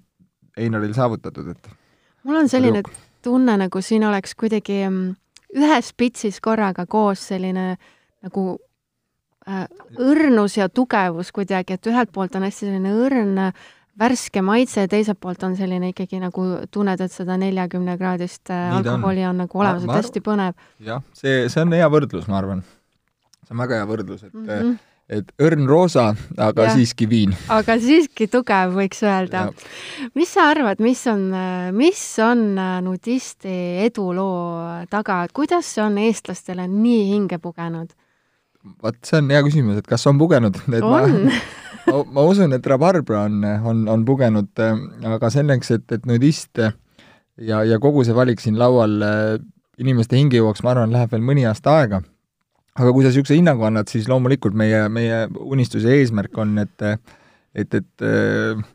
Einaril saavutatud, et mul on selline tunne, nagu siin oleks kuidagi mm, ühes pitsis korraga koos selline nagu äh, õrnus ja tugevus kuidagi, et ühelt poolt on hästi selline õrn äh, värske maitse, teiselt poolt on selline ikkagi nagu tunned, et seda neljakümne kraadist äh, Nii alkoholi on. on nagu olemas, et hästi põnev. jah, see, see on hea võrdlus, ma arvan. see on väga hea võrdlus, et mm -hmm. et õrn roosa, aga ja. siiski viin. aga siiski tugev, võiks öelda. mis sa arvad, mis on, mis on äh, nudisti eduloo taga, et kuidas see on eestlastele nii hinge pugenud? vot see on hea küsimus, et kas on pugenud? on ma ma, ma usun, et rabarbra on, on, on pugenud, äh, aga selleks, et, et nudist ja, ja kogu see valik siin laual äh, inimeste hinge jõuaks, ma arvan, läheb veel mõni aasta aega. aga kui sa niisuguse hinnangu annad, siis loomulikult meie, meie unistus ja eesmärk on, et et, et,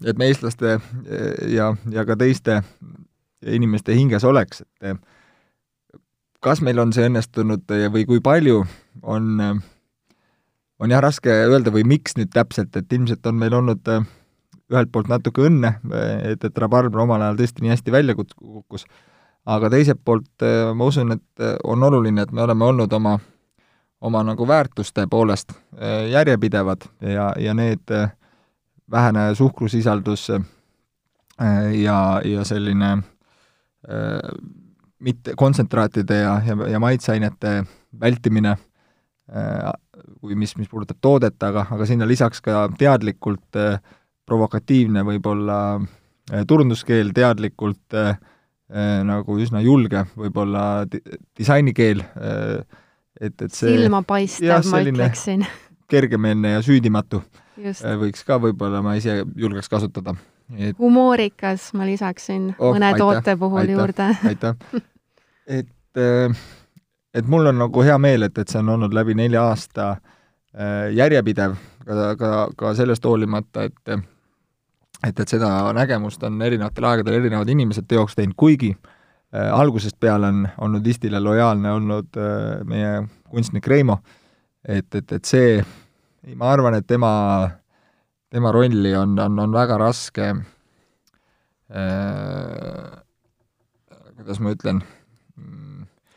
et me eestlaste ja, ja ka teiste inimeste hinges oleks, et kas meil on see õnnestunud või kui palju, on, on jah, raske öelda või miks nüüd täpselt, et ilmselt on meil olnud ühelt poolt natuke õnne, et, et Rabarber omal ajal tõesti nii hästi välja kukkus, aga teiselt poolt ma usun, et on oluline, et me oleme olnud oma, oma nagu väärtuste poolest järjepidevad ja, ja need vähene suhkrusisaldus ja, ja selline mitte kontsentraatide ja, ja, ja maitseainete vältimine, äh, kui mis, mis puudutab toodet, aga, aga sinna lisaks ka teadlikult äh, provokatiivne võib-olla äh, turunduskeel, teadlikult äh, nagu üsna julge võib-olla di disainikeel et, et see silmapaistev, ma ütleksin. kergemeelne ja süüdimatu Just. võiks ka võib-olla, ma ise julgeks kasutada et humoorikas ma lisaksin oh, mõne aitäh, toote puhul aitäh, juurde aitäh! et, äh, et mul on nagu hea meel, et, et see on olnud läbi nelja aasta äh, järjepidev, ka, ka, ka sellest hoolimata, et et, et seda nägemust on erinevatel aegadel erinevad inimesed teoks teinud, kuigi äh, algusest peale on olnud Istile lojaalne olnud äh, meie kunstnik Reimo, et, et, et see, ma arvan, et tema tema rolli on, on, on väga raske äh, kuidas ma ütlen,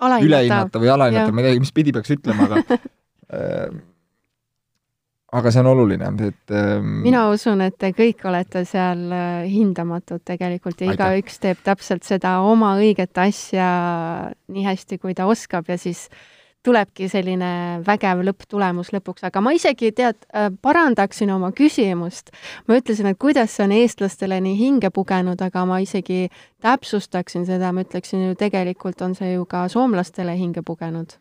üle hinnata või alahinnata, ma ei teagi, mis pidi peaks ütlema, aga äh, aga see on oluline, et ähm, mina usun, et te kõik olete seal äh, hindamatud tegelikult ja igaüks teeb täpselt seda oma õiget asja nii hästi, kui ta oskab ja siis äh, tulebki selline vägev lõpptulemus lõpuks, aga ma isegi tead, äh, parandaksin oma küsimust. ma ütlesin, et kuidas see on eestlastele nii hinge pugenud, aga ma isegi täpsustaksin seda, ma ütleksin ju tegelikult on see ju ka soomlastele hinge pugenud.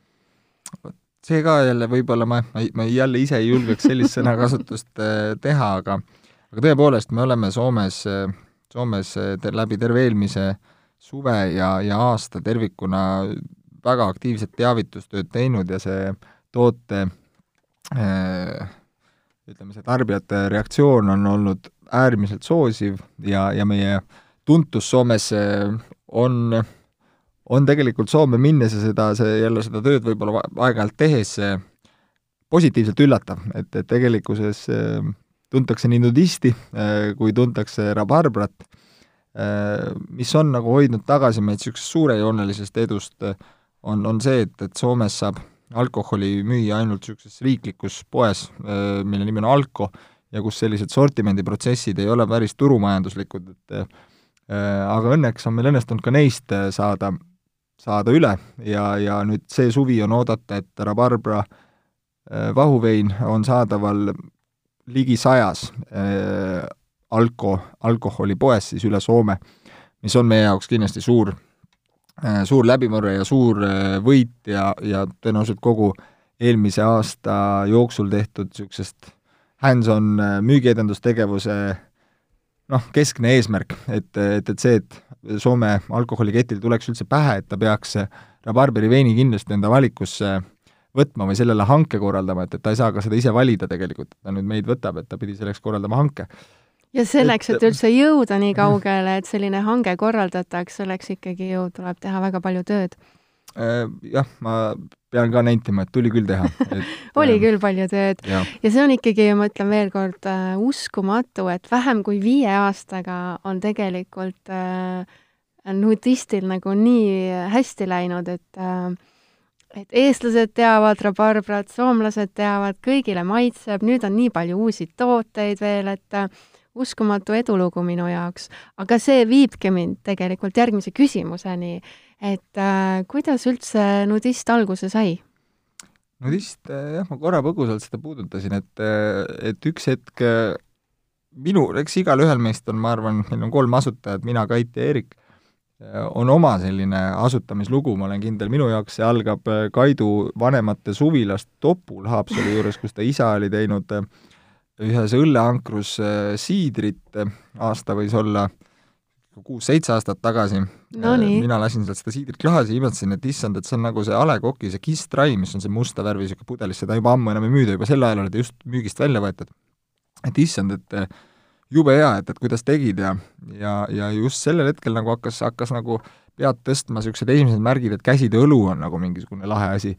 see ka jälle võib-olla ma, ma, ma jälle ise ei julgeks sellist sõnakasutust äh, teha, aga aga tõepoolest, me oleme Soomes, Soomes ter läbi terve eelmise suve ja, ja aasta tervikuna väga aktiivset teavitustööd teinud ja see toote äh, ütleme, see tarbijate reaktsioon on olnud äärmiselt soosiv ja, ja meie tuntus Soomes äh, on, on tegelikult Soome minnes ja seda, see jälle seda tööd võib-olla aeg-ajalt tehes positiivselt üllatav, et, et tegelikkuses äh, tuntakse nii nudisti kui tuntakse rabarbrat, mis on nagu hoidnud tagasi meid niisugusest suurejoonelisest edust on, on see, et, et Soomes saab alkoholi müüa ainult niisuguses riiklikus poes, mille nimi on Alko, ja kus sellised sortimendiprotsessid ei ole päris turumajanduslikud, et aga õnneks on meil õnnestunud ka neist saada, saada üle ja, ja nüüd see suvi on oodata, et rabarbra vahuvein on saadaval ligi sajas alko, alkoholipoes siis üle Soome, mis on meie jaoks kindlasti suur suur läbimurre ja suur äh, võit ja, ja tõenäoliselt kogu eelmise aasta jooksul tehtud niisugusest hands-on äh, müügiedendustegevuse noh, keskne eesmärk, et, et, et see, et Soome alkoholiketil tuleks üldse pähe, et ta peaks rabarberi veini kindlasti enda valikusse võtma või sellele hanke korraldama, et, et ta ei saa ka seda ise valida tegelikult, et ta nüüd meid võtab, et ta pidi selleks korraldama hanke ja selleks, et üldse jõuda nii kaugele, et selline hange korraldataks, selleks ikkagi ju tuleb teha väga palju tööd. Äh, jah, ma pean ka nentima, et tuli küll teha oli äh, küll palju tööd ja. ja see on ikkagi, ma ütlen veel kord uh,, uskumatu, et vähem kui viie aastaga on tegelikult uh, nudistil nagu nii hästi läinud, et uh, et eestlased teavad rabarbrat, soomlased teavad, kõigile maitseb, nüüd on nii palju uusi tooteid veel, et uh, uskumatu edulugu minu jaoks, aga see viibki mind tegelikult järgmise küsimuseni, et äh, kuidas üldse nudist alguse sai? nudist, äh, jah, ma korra põgusalt seda puudutasin, et, äh, et üks hetk äh, minu, eks igalühel meist on, ma arvan, meil on kolm asutajat, mina, Kait ja Eerik, on oma selline asutamislugu, ma olen kindel, minu jaoks see algab Kaidu vanemate suvilast Topul Haapsalu juures, kus ta isa oli teinud äh, ühes õlleankrus äh, siidrit, äh, aasta võis olla kuus-seitse aastat tagasi no,. Äh, mina lasin sealt seda siidrit klaasi, imestasin, et issand, et see on nagu see A Le Coq'i see Kiss Dry, mis on see musta värvi niisugune pudelis, seda juba ammu enam ei müüda, juba sel ajal oli ta just müügist välja võetud. et issand, et jube hea, et, et kuidas tegid ja, ja, ja just sellel hetkel nagu hakkas, hakkas nagu pead tõstma niisugused esimesed märgid, et käsitööõlu on nagu mingisugune lahe asi.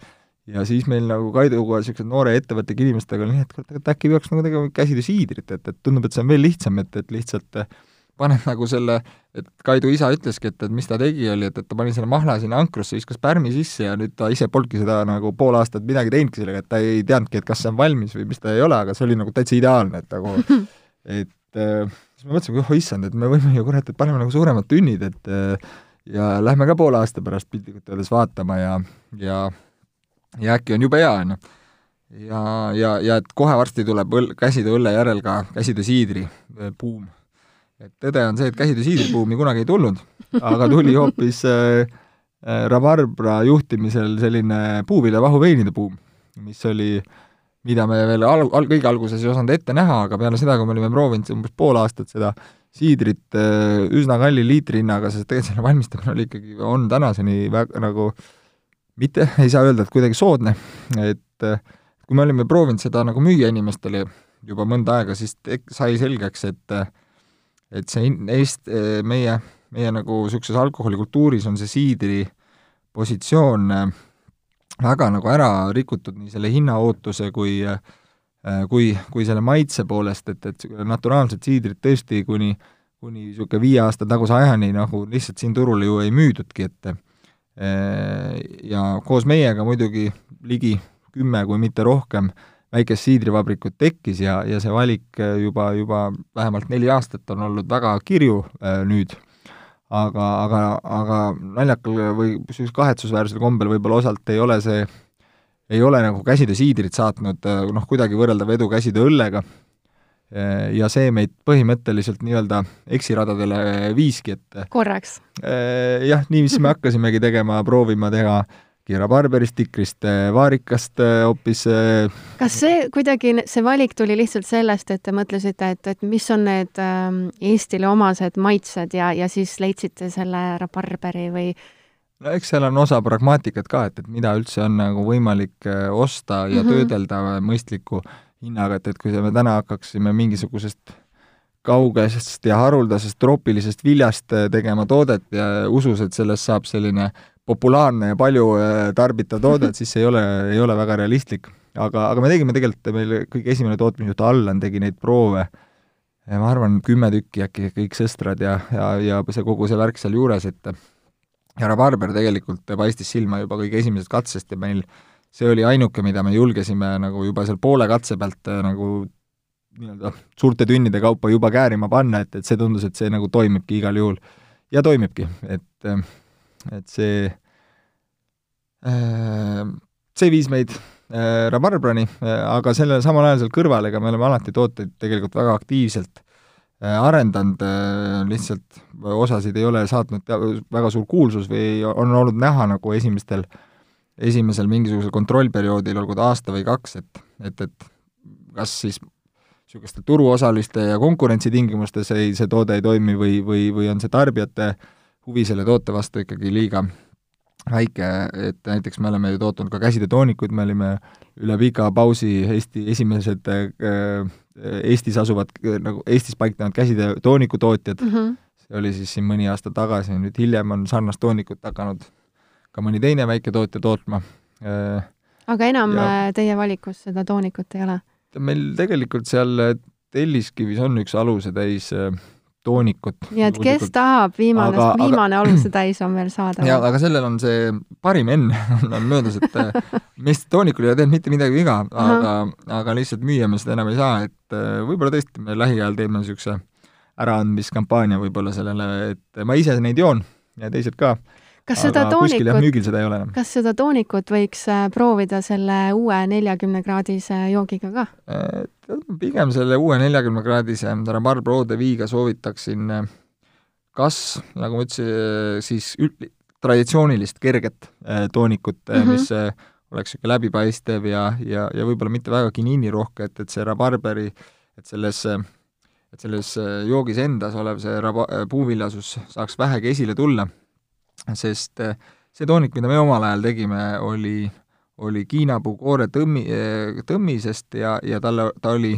Ja siis meil nagu Kaiduga niisuguse noore ettevõtega inimestega oli nii, et kurat, et äkki peaks nagu tegema käsitöösiidrit, et, et tundub, et see on veel lihtsam, et, et lihtsalt paned nagu selle, et Kaidu isa ütleski, et, et mis ta tegi, oli, et, et ta pani selle mahla sinna ankrusse, viskas pärmi sisse ja nüüd ta ise polnudki seda nagu pool aastat midagi teinudki sellega, et ta ei teadnudki, et kas see on valmis või mis ta ei ole, aga see oli nagu täitsa ideaalne, et nagu et äh, siis me mõtlesime, oh issand, et me võime ju kurat, et paneme nagu suuremad tünnid, et äh, ja lähme ka poole aasta pärast piltlikult öeldes vaatama ja, ja ja äkki on jube hea, on ju. ja, ja, ja et kohe varsti tuleb õl-, käsitöö õlle järel ka käsitöö siidri buum et tõde on see, et käsitöösiidribuumi kunagi ei tulnud, aga tuli hoopis äh, äh, Rabarbra juhtimisel selline puuviljavahuveinide buum, mis oli, mida me veel al-, al-, kõige alguses ei osanud ette näha, aga peale seda, kui me olime proovinud umbes pool aastat seda siidrit äh, üsna kalli liitrihinnaga, sest tegelikult selle valmistamine oli ikkagi, on tänaseni väga nagu mitte, ei saa öelda, et kuidagi soodne, et äh, kui me olime proovinud seda nagu müüa inimestele juba mõnda aega, siis sai selgeks, et äh, et see Eest-, meie, meie nagu niisuguses alkoholikultuuris on see siidri positsioon väga nagu ära rikutud nii selle hinnaootuse kui kui, kui selle maitse poolest, et, et naturaalset siidrit tõesti kuni, kuni niisugune viie aasta taguse ajani nagu lihtsalt siin turul ju ei müüdudki, et ja koos meiega muidugi ligi kümme, kui mitte rohkem, väikest siidrivabrikut tekkis ja, ja see valik äh, juba, juba vähemalt neli aastat on olnud väga kirju äh, nüüd, aga, aga, aga naljakal või niisugusel kahetsusväärsel kombel võib-olla osalt ei ole see, ei ole nagu käsitöö siidrit saatnud äh, noh, kuidagi võrreldav edu käsitöö õllega, äh, ja see meid põhimõtteliselt nii-öelda eksiradadele viiski, et korraks? Jah, niiviisi me hakkasimegi tegema, proovima teha äh, Kira Barberist, Tikrist, äh, Vaarikast äh, hoopis. Äh, kas see kuidagi, see valik tuli lihtsalt sellest, et te mõtlesite, et, et mis on need ähm, Eestile omased maitsed ja, ja siis leidsite selle rabarberi või? no eks seal on osa pragmaatikat ka, et, et mida üldse on nagu võimalik osta ja mm -hmm. töödelda mõistliku hinnaga, et, et kui me täna hakkaksime mingisugusest kaugesest ja haruldasest troopilisest viljast tegema toodet ja usus, et sellest saab selline populaarne ja palju äh, tarbitav toode, et siis see ei ole, ei ole väga realistlik. aga, aga me tegime tegelikult, meil kõige esimene tootmisjuht Allan tegi neid proove, ma arvan, kümme tükki äkki, kõik sõstrad ja, ja, ja see kogu see värk sealjuures, et härra Barber tegelikult paistis silma juba kõige esimesest katsest ja meil see oli ainuke, mida me julgesime nagu juba seal poole katse pealt äh, nagu nii-öelda suurte tünnide kaupa juba käärima panna, et, et see tundus, et see nagu toimibki igal juhul. ja toimibki, et äh, et see, äh, see viis meid äh, Rabarbrani, äh, aga sellele samal ajal seal kõrval, ega me oleme alati tooteid tegelikult väga aktiivselt arendanud, lihtsalt osasid ei ole saatnud väga suur kuulsus või on olnud näha nagu esimestel, esimesel mingisugusel kontrollperioodil, olgu ta aasta või kaks, et, et, et kas siis niisuguste turuosaliste ja konkurentsitingimustes ei, see toode ei toimi või, või, või on see tarbijate huvi selle toote vastu ikkagi liiga väike, et näiteks me oleme ju tootnud ka käsitöötoonikuid, me olime üle pika pausi Eesti esimesed äh, Eestis asuvad, nagu Eestis paiknevad käsitöötooniku tootjad mm, -hmm. see oli siis siin mõni aasta tagasi, nüüd hiljem on sarnast toonikut hakanud ka mõni teine väike tootja tootma. Äh, aga enam ja, äh, teie valikus seda toonikut ei ole? meil tegelikult seal Telliskivis on üks alusetäis äh, toonikut. nii et kes tahab, viimane, viimane aga, aluse täis on veel saada. jaa, aga sellel on see parim enne on, möödas, et äh, meist toonikul ei ole teinud mitte midagi viga, aga, aga lihtsalt müüa me seda enam ei saa, et äh, võib-olla tõesti me lähiajal teeme niisuguse äraandmiskampaania võib-olla sellele, et ma ise neid joon ja teised ka kas seda toonikut, kas seda toonikut võiks äh, proovida selle uue neljakümnekraadise joogiga ka? Äh, pigem selle uue neljakümnekraadise Rabarber Eau de Viga soovitaksin äh, kas, nagu ma ütlesin, siis traditsioonilist kerget toonikut mm, -hmm. mis oleks niisugune läbipaistev ja, ja, ja võib-olla mitte väga kiniinirohke, et, et see rabarberi, et selles et selles joogis endas olev see raba-, puuviljasus saaks vähegi esile tulla sest äh, see toonik, mida me omal ajal tegime, oli, oli kiinapuu koore tõmmi, äh, tõmmisest ja, ja talle, ta oli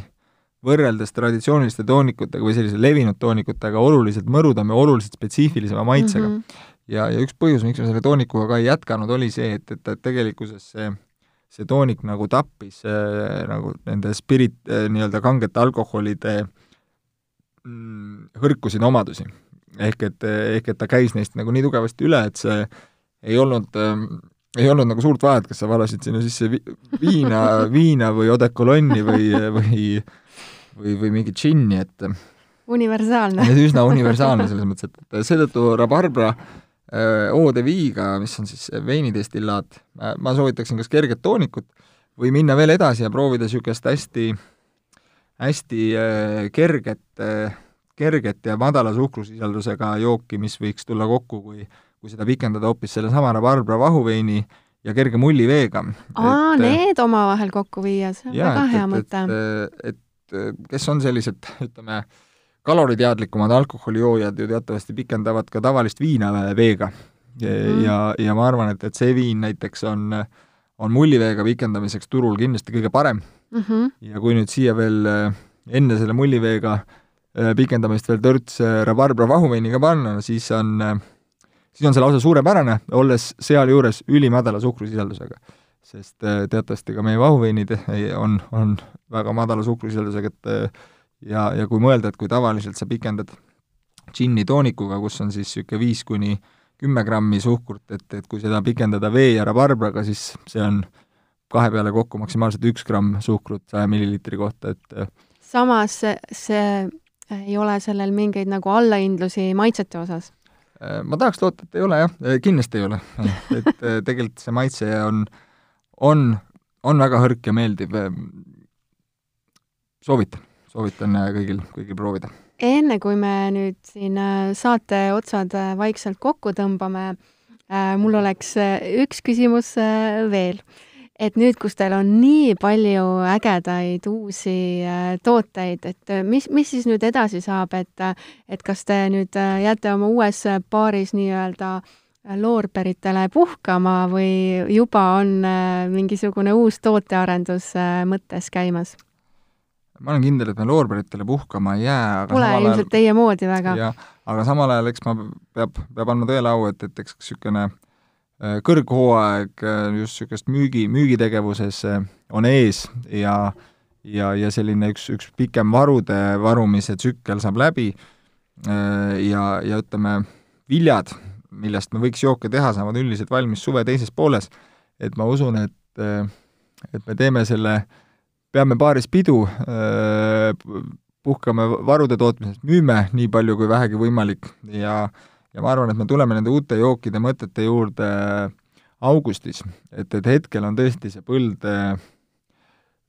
võrreldes traditsiooniliste toonikutega või sellise levinud toonikutega oluliselt mõrudam ja oluliselt spetsiifilisema maitsega mm. -hmm. ja, ja üks põhjus, miks me selle toonikuga ka ei jätkanud, oli see, et, et, et tegelikkuses see see toonik nagu tappis äh, nagu nende spirit äh,, nii-öelda kangete alkoholide mm, hõrkusid omadusi. Ehk et, ehk et ta käis neist nagu nii tugevasti üle, et see ei olnud äh, ei olnud nagu suurt vahet, kas sa valasid sinna sisse vi viina, viina või odekolonni või, või või, või mingit džinni, et universaalne. Üsna universaalne selles mõttes, et seetõttu rabarbra äh, eau de viga, mis on siis veinidestillaat, ma soovitaksin kas kerget toonikut või minna veel edasi ja proovida niisugust hästi, hästi äh, kerget, äh, kerget ja madala suhkrusisaldusega jooki, mis võiks tulla kokku, kui kui seda pikendada hoopis sellesama rabarbra vahuveini ja kerge mulliveega. aa, need omavahel kokku viia, see on jaa, väga hea mõte. et, et, et kes on sellised, ütleme, kaloriteadlikumad alkoholijoojad ju teatavasti pikendavad ka tavalist viina veega. Mm. ja, ja ma arvan, et, et see viin näiteks on, on mulliveega pikendamiseks turul kindlasti kõige parem mm. -hmm. ja kui nüüd siia veel eh, enne selle mulliveega eh, pikendamist veel törts eh, rabarbra vahuveiniga panna, siis on, siis on see lausa suurepärane, olles sealjuures ülimadala suhkrusisaldusega. Sest teatavasti ka meie vahuveinid on, on väga madala suhkrusisaldusega, et ja, ja kui mõelda, et kui tavaliselt sa pikendad džinni toonikuga, kus on siis niisugune viis kuni kümme grammi suhkurt, et, et kui seda pikendada vee ja rabarbraga, siis see on kahe peale kokku maksimaalselt üks gramm suhkrut saja milliliitri kohta, et samas see, see ei ole sellel mingeid nagu allahindlusi maitsete osas? ma tahaks loota, et ei ole jah, kindlasti ei ole. et tegelikult see maitse on, on, on väga hõrk ja meeldiv soovitan, soovitan äh, kõigil, kõigil proovida. enne kui me nüüd siin äh, saate otsad äh, vaikselt kokku tõmbame, mul oleks üks küsimus veel. Et nüüd, kus teil on nii palju ägedaid uusi tooteid, et mis, mis siis nüüd edasi saab, et et kas te nüüd jääte oma uues baaris nii-öelda loorberitele puhkama või juba on mingisugune uus tootearendus mõttes käimas? ma olen kindel, et me loorberitele puhkama ei jää, aga Pole ilmselt ajal, teie moodi väga. aga samal ajal eks ma peab, peab andma tõele au, et, et eks niisugune äh, kõrghooaeg äh, just niisugust müügi, müügitegevuses äh, on ees ja ja, ja selline üks, üks pikem varude varumise tsükkel saab läbi. Ja, ja ütleme, viljad, millest me võiks jooke teha, saavad üldiselt valmis suve teises pooles, et ma usun, et et me teeme selle äh, peame baaris pidu, puhkame varude tootmisest, müüme nii palju kui vähegi võimalik ja ja ma arvan, et me tuleme nende uute jookide mõtete juurde augustis, et, et hetkel on tõesti see põld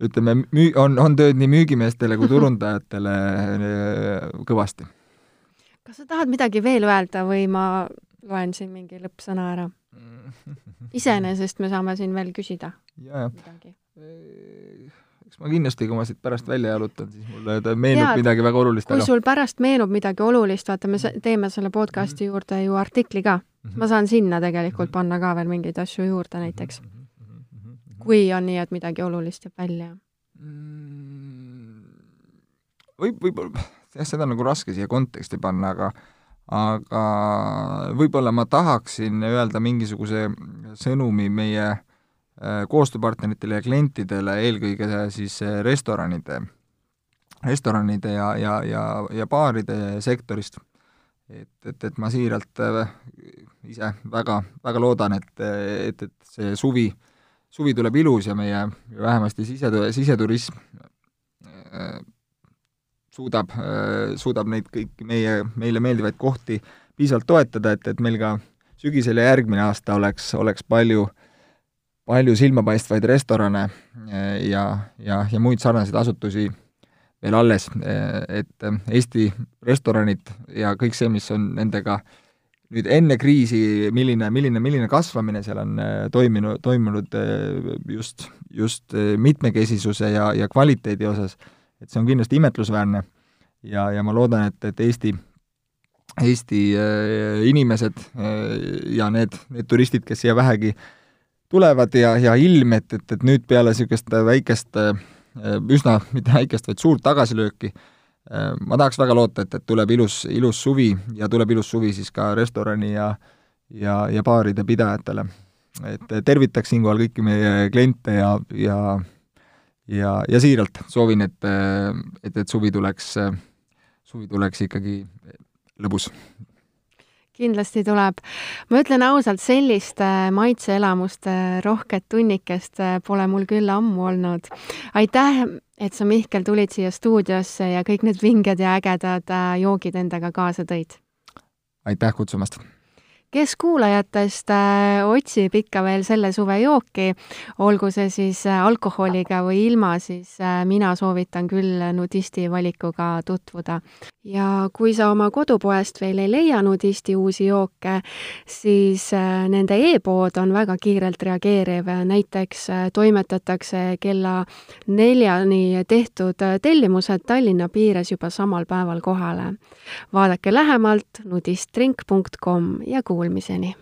ütleme, müü-, on, on tööd nii müügimeestele kui turundajatele kõvasti. kas sa tahad midagi veel öelda või ma loen siin mingi lõppsõna ära? iseenesest me saame siin veel küsida. jaa, jah eks ma kindlasti, kui ma siit pärast välja jalutan, siis mulle meenub Jaa, midagi väga olulist. kui aga... sul pärast meenub midagi olulist, vaata, me teeme selle podcasti mm -hmm. juurde ju artikli ka mm. -hmm. ma saan sinna tegelikult mm -hmm. panna ka veel mingeid asju juurde näiteks mm. -hmm. kui on nii, et midagi olulist jääb välja mm,. võib, võib-olla, jah, seda on nagu raske siia konteksti panna, aga aga võib-olla ma tahaksin öelda mingisuguse sõnumi meie Äh, koostööpartneritele ja klientidele, eelkõige siis äh, restoranide, restoranide ja, ja, ja, ja baaride sektorist. et, et, et ma siiralt äh, ise väga, väga loodan, et, et, et see suvi, suvi tuleb ilus ja meie vähemasti sisetu-, siseturism suudab, suudab neid kõiki meie, meile meeldivaid kohti piisavalt toetada, et, et meil ka sügisel ja järgmine aasta oleks, oleks palju äh, palju silmapaistvaid restorane eh, ja, ja, ja muid sarnaseid asutusi veel alles, eh, et Eesti restoranid ja kõik see, mis on nendega nüüd enne kriisi, milline, milline, milline kasvamine seal on eh, toiminud, toimunud just, just mitmekesisuse ja, ja kvaliteedi osas, et see on kindlasti imetlusväärne. Ja, ja ma loodan, et, et Eesti Eesti inimesed ja need, need turistid, kes siia vähegi äh, tulevad ja, ja ilm, et, et, et nüüd peale niisugust väikest üsna, mitte väikest, vaid suurt tagasilööki. ma tahaks väga loota, et, et tuleb ilus, ilus suvi ja tuleb ilus suvi siis ka restorani ja ja, ja baaride pidajatele. et tervitaks siinkohal kõiki meie kliente ja, ja ja, ja siiralt soovin, et, et, et suvi tuleks, suvi tuleks ikkagi lõbus kindlasti tuleb. ma ütlen ausalt, sellist äh, maitseelamuste äh, rohket tunnikest äh, pole mul küll ammu olnud. aitäh, et sa, Mihkel, tulid siia stuudiosse ja kõik need vinged ja ägedad joogid endaga kaasa tõid. aitäh kutsumast kes kuulajatest otsib ikka veel selle suve jooki, olgu see siis alkoholiga või ilma, siis mina soovitan küll nudisti valikuga tutvuda. Ja kui sa oma kodupoest veel ei leia nudisti uusi jooke, siis nende e-pood on väga kiirelt reageeriv, näiteks toimetatakse kella neljani tehtud tellimused Tallinna piires juba samal päeval kohale. vaadake lähemalt nudistdrink.com ja kuulmiseni!